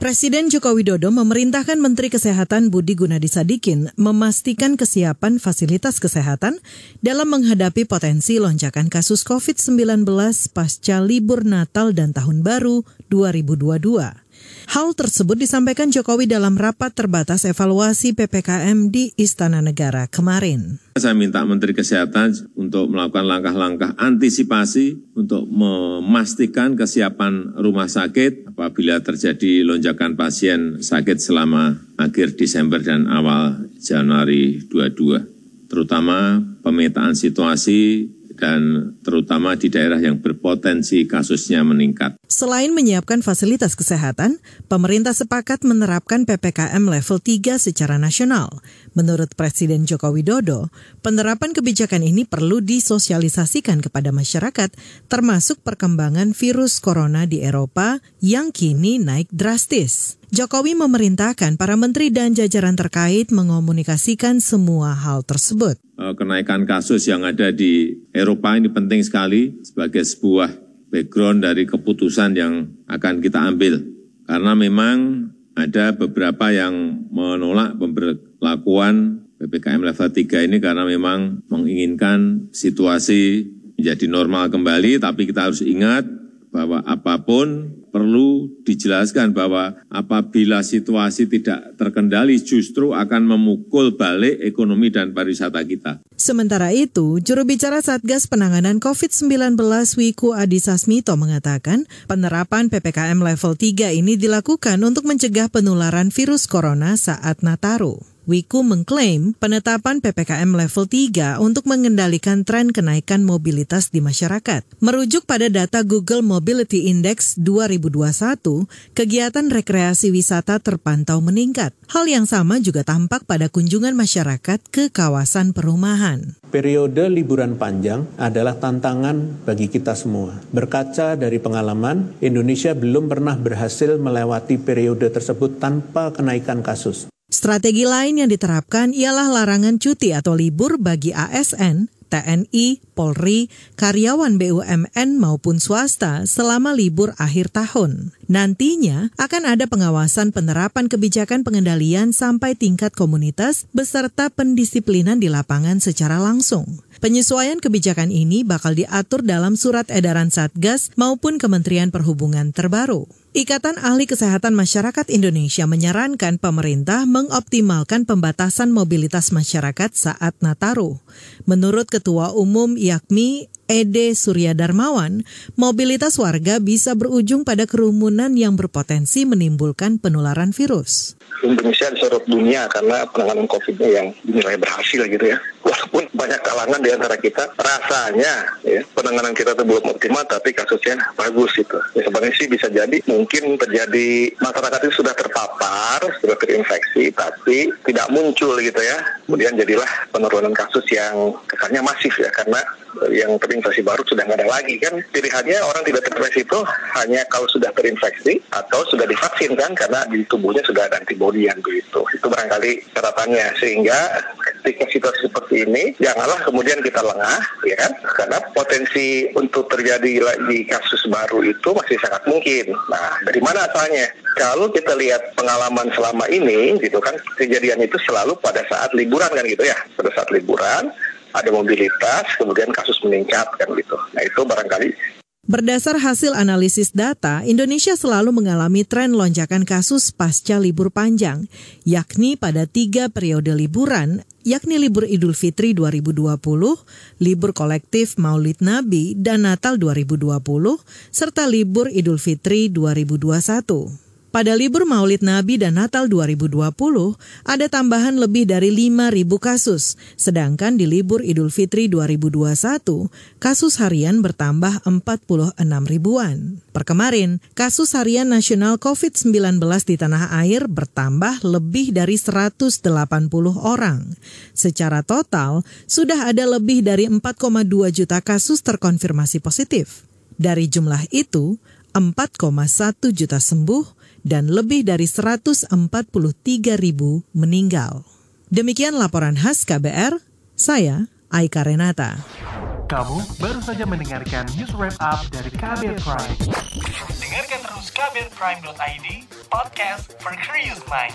Presiden Joko Widodo memerintahkan Menteri Kesehatan Budi Gunadi Sadikin memastikan kesiapan fasilitas kesehatan dalam menghadapi potensi lonjakan kasus COVID-19 pasca libur Natal dan Tahun Baru 2022. Hal tersebut disampaikan Jokowi dalam rapat terbatas evaluasi PPKM di Istana Negara kemarin. Saya minta Menteri Kesehatan untuk melakukan langkah-langkah antisipasi untuk memastikan kesiapan rumah sakit apabila terjadi lonjakan pasien sakit selama akhir Desember dan awal Januari 22. Terutama pemetaan situasi dan terutama di daerah yang berpotensi kasusnya meningkat. Selain menyiapkan fasilitas kesehatan, pemerintah sepakat menerapkan PPKM level 3 secara nasional. Menurut Presiden Joko Widodo, penerapan kebijakan ini perlu disosialisasikan kepada masyarakat, termasuk perkembangan virus corona di Eropa yang kini naik drastis. Jokowi memerintahkan para menteri dan jajaran terkait mengomunikasikan semua hal tersebut. Eh, kenaikan kasus yang ada di Eropa ini penting sekali sebagai sebuah background dari keputusan yang akan kita ambil. Karena memang ada beberapa yang menolak pemberlakuan PPKM level 3 ini karena memang menginginkan situasi menjadi normal kembali, tapi kita harus ingat bahwa apa pun perlu dijelaskan bahwa apabila situasi tidak terkendali justru akan memukul balik ekonomi dan pariwisata kita. Sementara itu, juru bicara Satgas Penanganan COVID-19 Wiku Adhisa Smito mengatakan penerapan PPKM level 3 ini dilakukan untuk mencegah penularan virus corona saat Nataru. Wiku mengklaim penetapan PPKM level 3 untuk mengendalikan tren kenaikan mobilitas di masyarakat. Merujuk pada data Google Mobility Index 2021, kegiatan rekreasi wisata terpantau meningkat. Hal yang sama juga tampak pada kunjungan masyarakat ke kawasan perumahan. Periode liburan panjang adalah tantangan bagi kita semua. Berkaca dari pengalaman, Indonesia belum pernah berhasil melewati periode tersebut tanpa kenaikan kasus. Strategi lain yang diterapkan ialah larangan cuti atau libur bagi ASN, TNI, Polri, karyawan BUMN maupun swasta selama libur akhir tahun. Nantinya akan ada pengawasan penerapan kebijakan pengendalian sampai tingkat komunitas beserta pendisiplinan di lapangan secara langsung. Penyesuaian kebijakan ini bakal diatur dalam surat edaran Satgas maupun Kementerian Perhubungan terbaru. Ikatan Ahli Kesehatan Masyarakat Indonesia menyarankan pemerintah mengoptimalkan pembatasan mobilitas masyarakat saat Nataru. Menurut Ketua Umum Yakmi Ede Surya Darmawan, mobilitas warga bisa berujung pada kerumunan yang berpotensi menimbulkan penularan virus. Indonesia disorot dunia karena penanganan COVID-nya yang dinilai berhasil gitu ya. Walaupun banyak kalangan di antara kita rasanya ya, penanganan kita itu belum optimal tapi kasusnya bagus itu. Ya, sebenarnya sih bisa jadi mungkin terjadi masyarakat itu sudah terpapar, sudah terinfeksi tapi tidak muncul gitu ya. Kemudian jadilah penurunan kasus yang kesannya masif ya karena yang terinfeksi baru sudah nggak ada lagi kan? Pilihannya orang tidak terinfeksi itu hanya kalau sudah terinfeksi atau sudah divaksin kan? Karena di tubuhnya sudah ada antibodi yang begitu. Itu barangkali catatannya. Sehingga ketika situasi seperti ini janganlah kemudian kita lengah ya kan? Karena potensi untuk terjadi lagi kasus baru itu masih sangat mungkin. Nah dari mana asalnya? Kalau kita lihat pengalaman selama ini gitu kan kejadian itu selalu pada saat liburan kan gitu ya? Pada saat liburan ada mobilitas, kemudian kasus meningkat kan gitu. Nah itu barangkali Berdasar hasil analisis data, Indonesia selalu mengalami tren lonjakan kasus pasca libur panjang, yakni pada tiga periode liburan, yakni libur Idul Fitri 2020, libur kolektif Maulid Nabi, dan Natal 2020, serta libur Idul Fitri 2021. Pada libur Maulid Nabi dan Natal 2020, ada tambahan lebih dari 5.000 kasus, sedangkan di libur Idul Fitri 2021, kasus harian bertambah 46 ribuan. Per kemarin, kasus harian nasional COVID-19 di tanah air bertambah lebih dari 180 orang. Secara total, sudah ada lebih dari 4,2 juta kasus terkonfirmasi positif. Dari jumlah itu, 4,1 juta sembuh, dan lebih dari 143 ribu meninggal. Demikian laporan khas KBR, saya Aika Renata. Kamu baru saja mendengarkan news wrap up dari Kabel Prime. Dengarkan terus kbrprime.id, podcast for curious mind.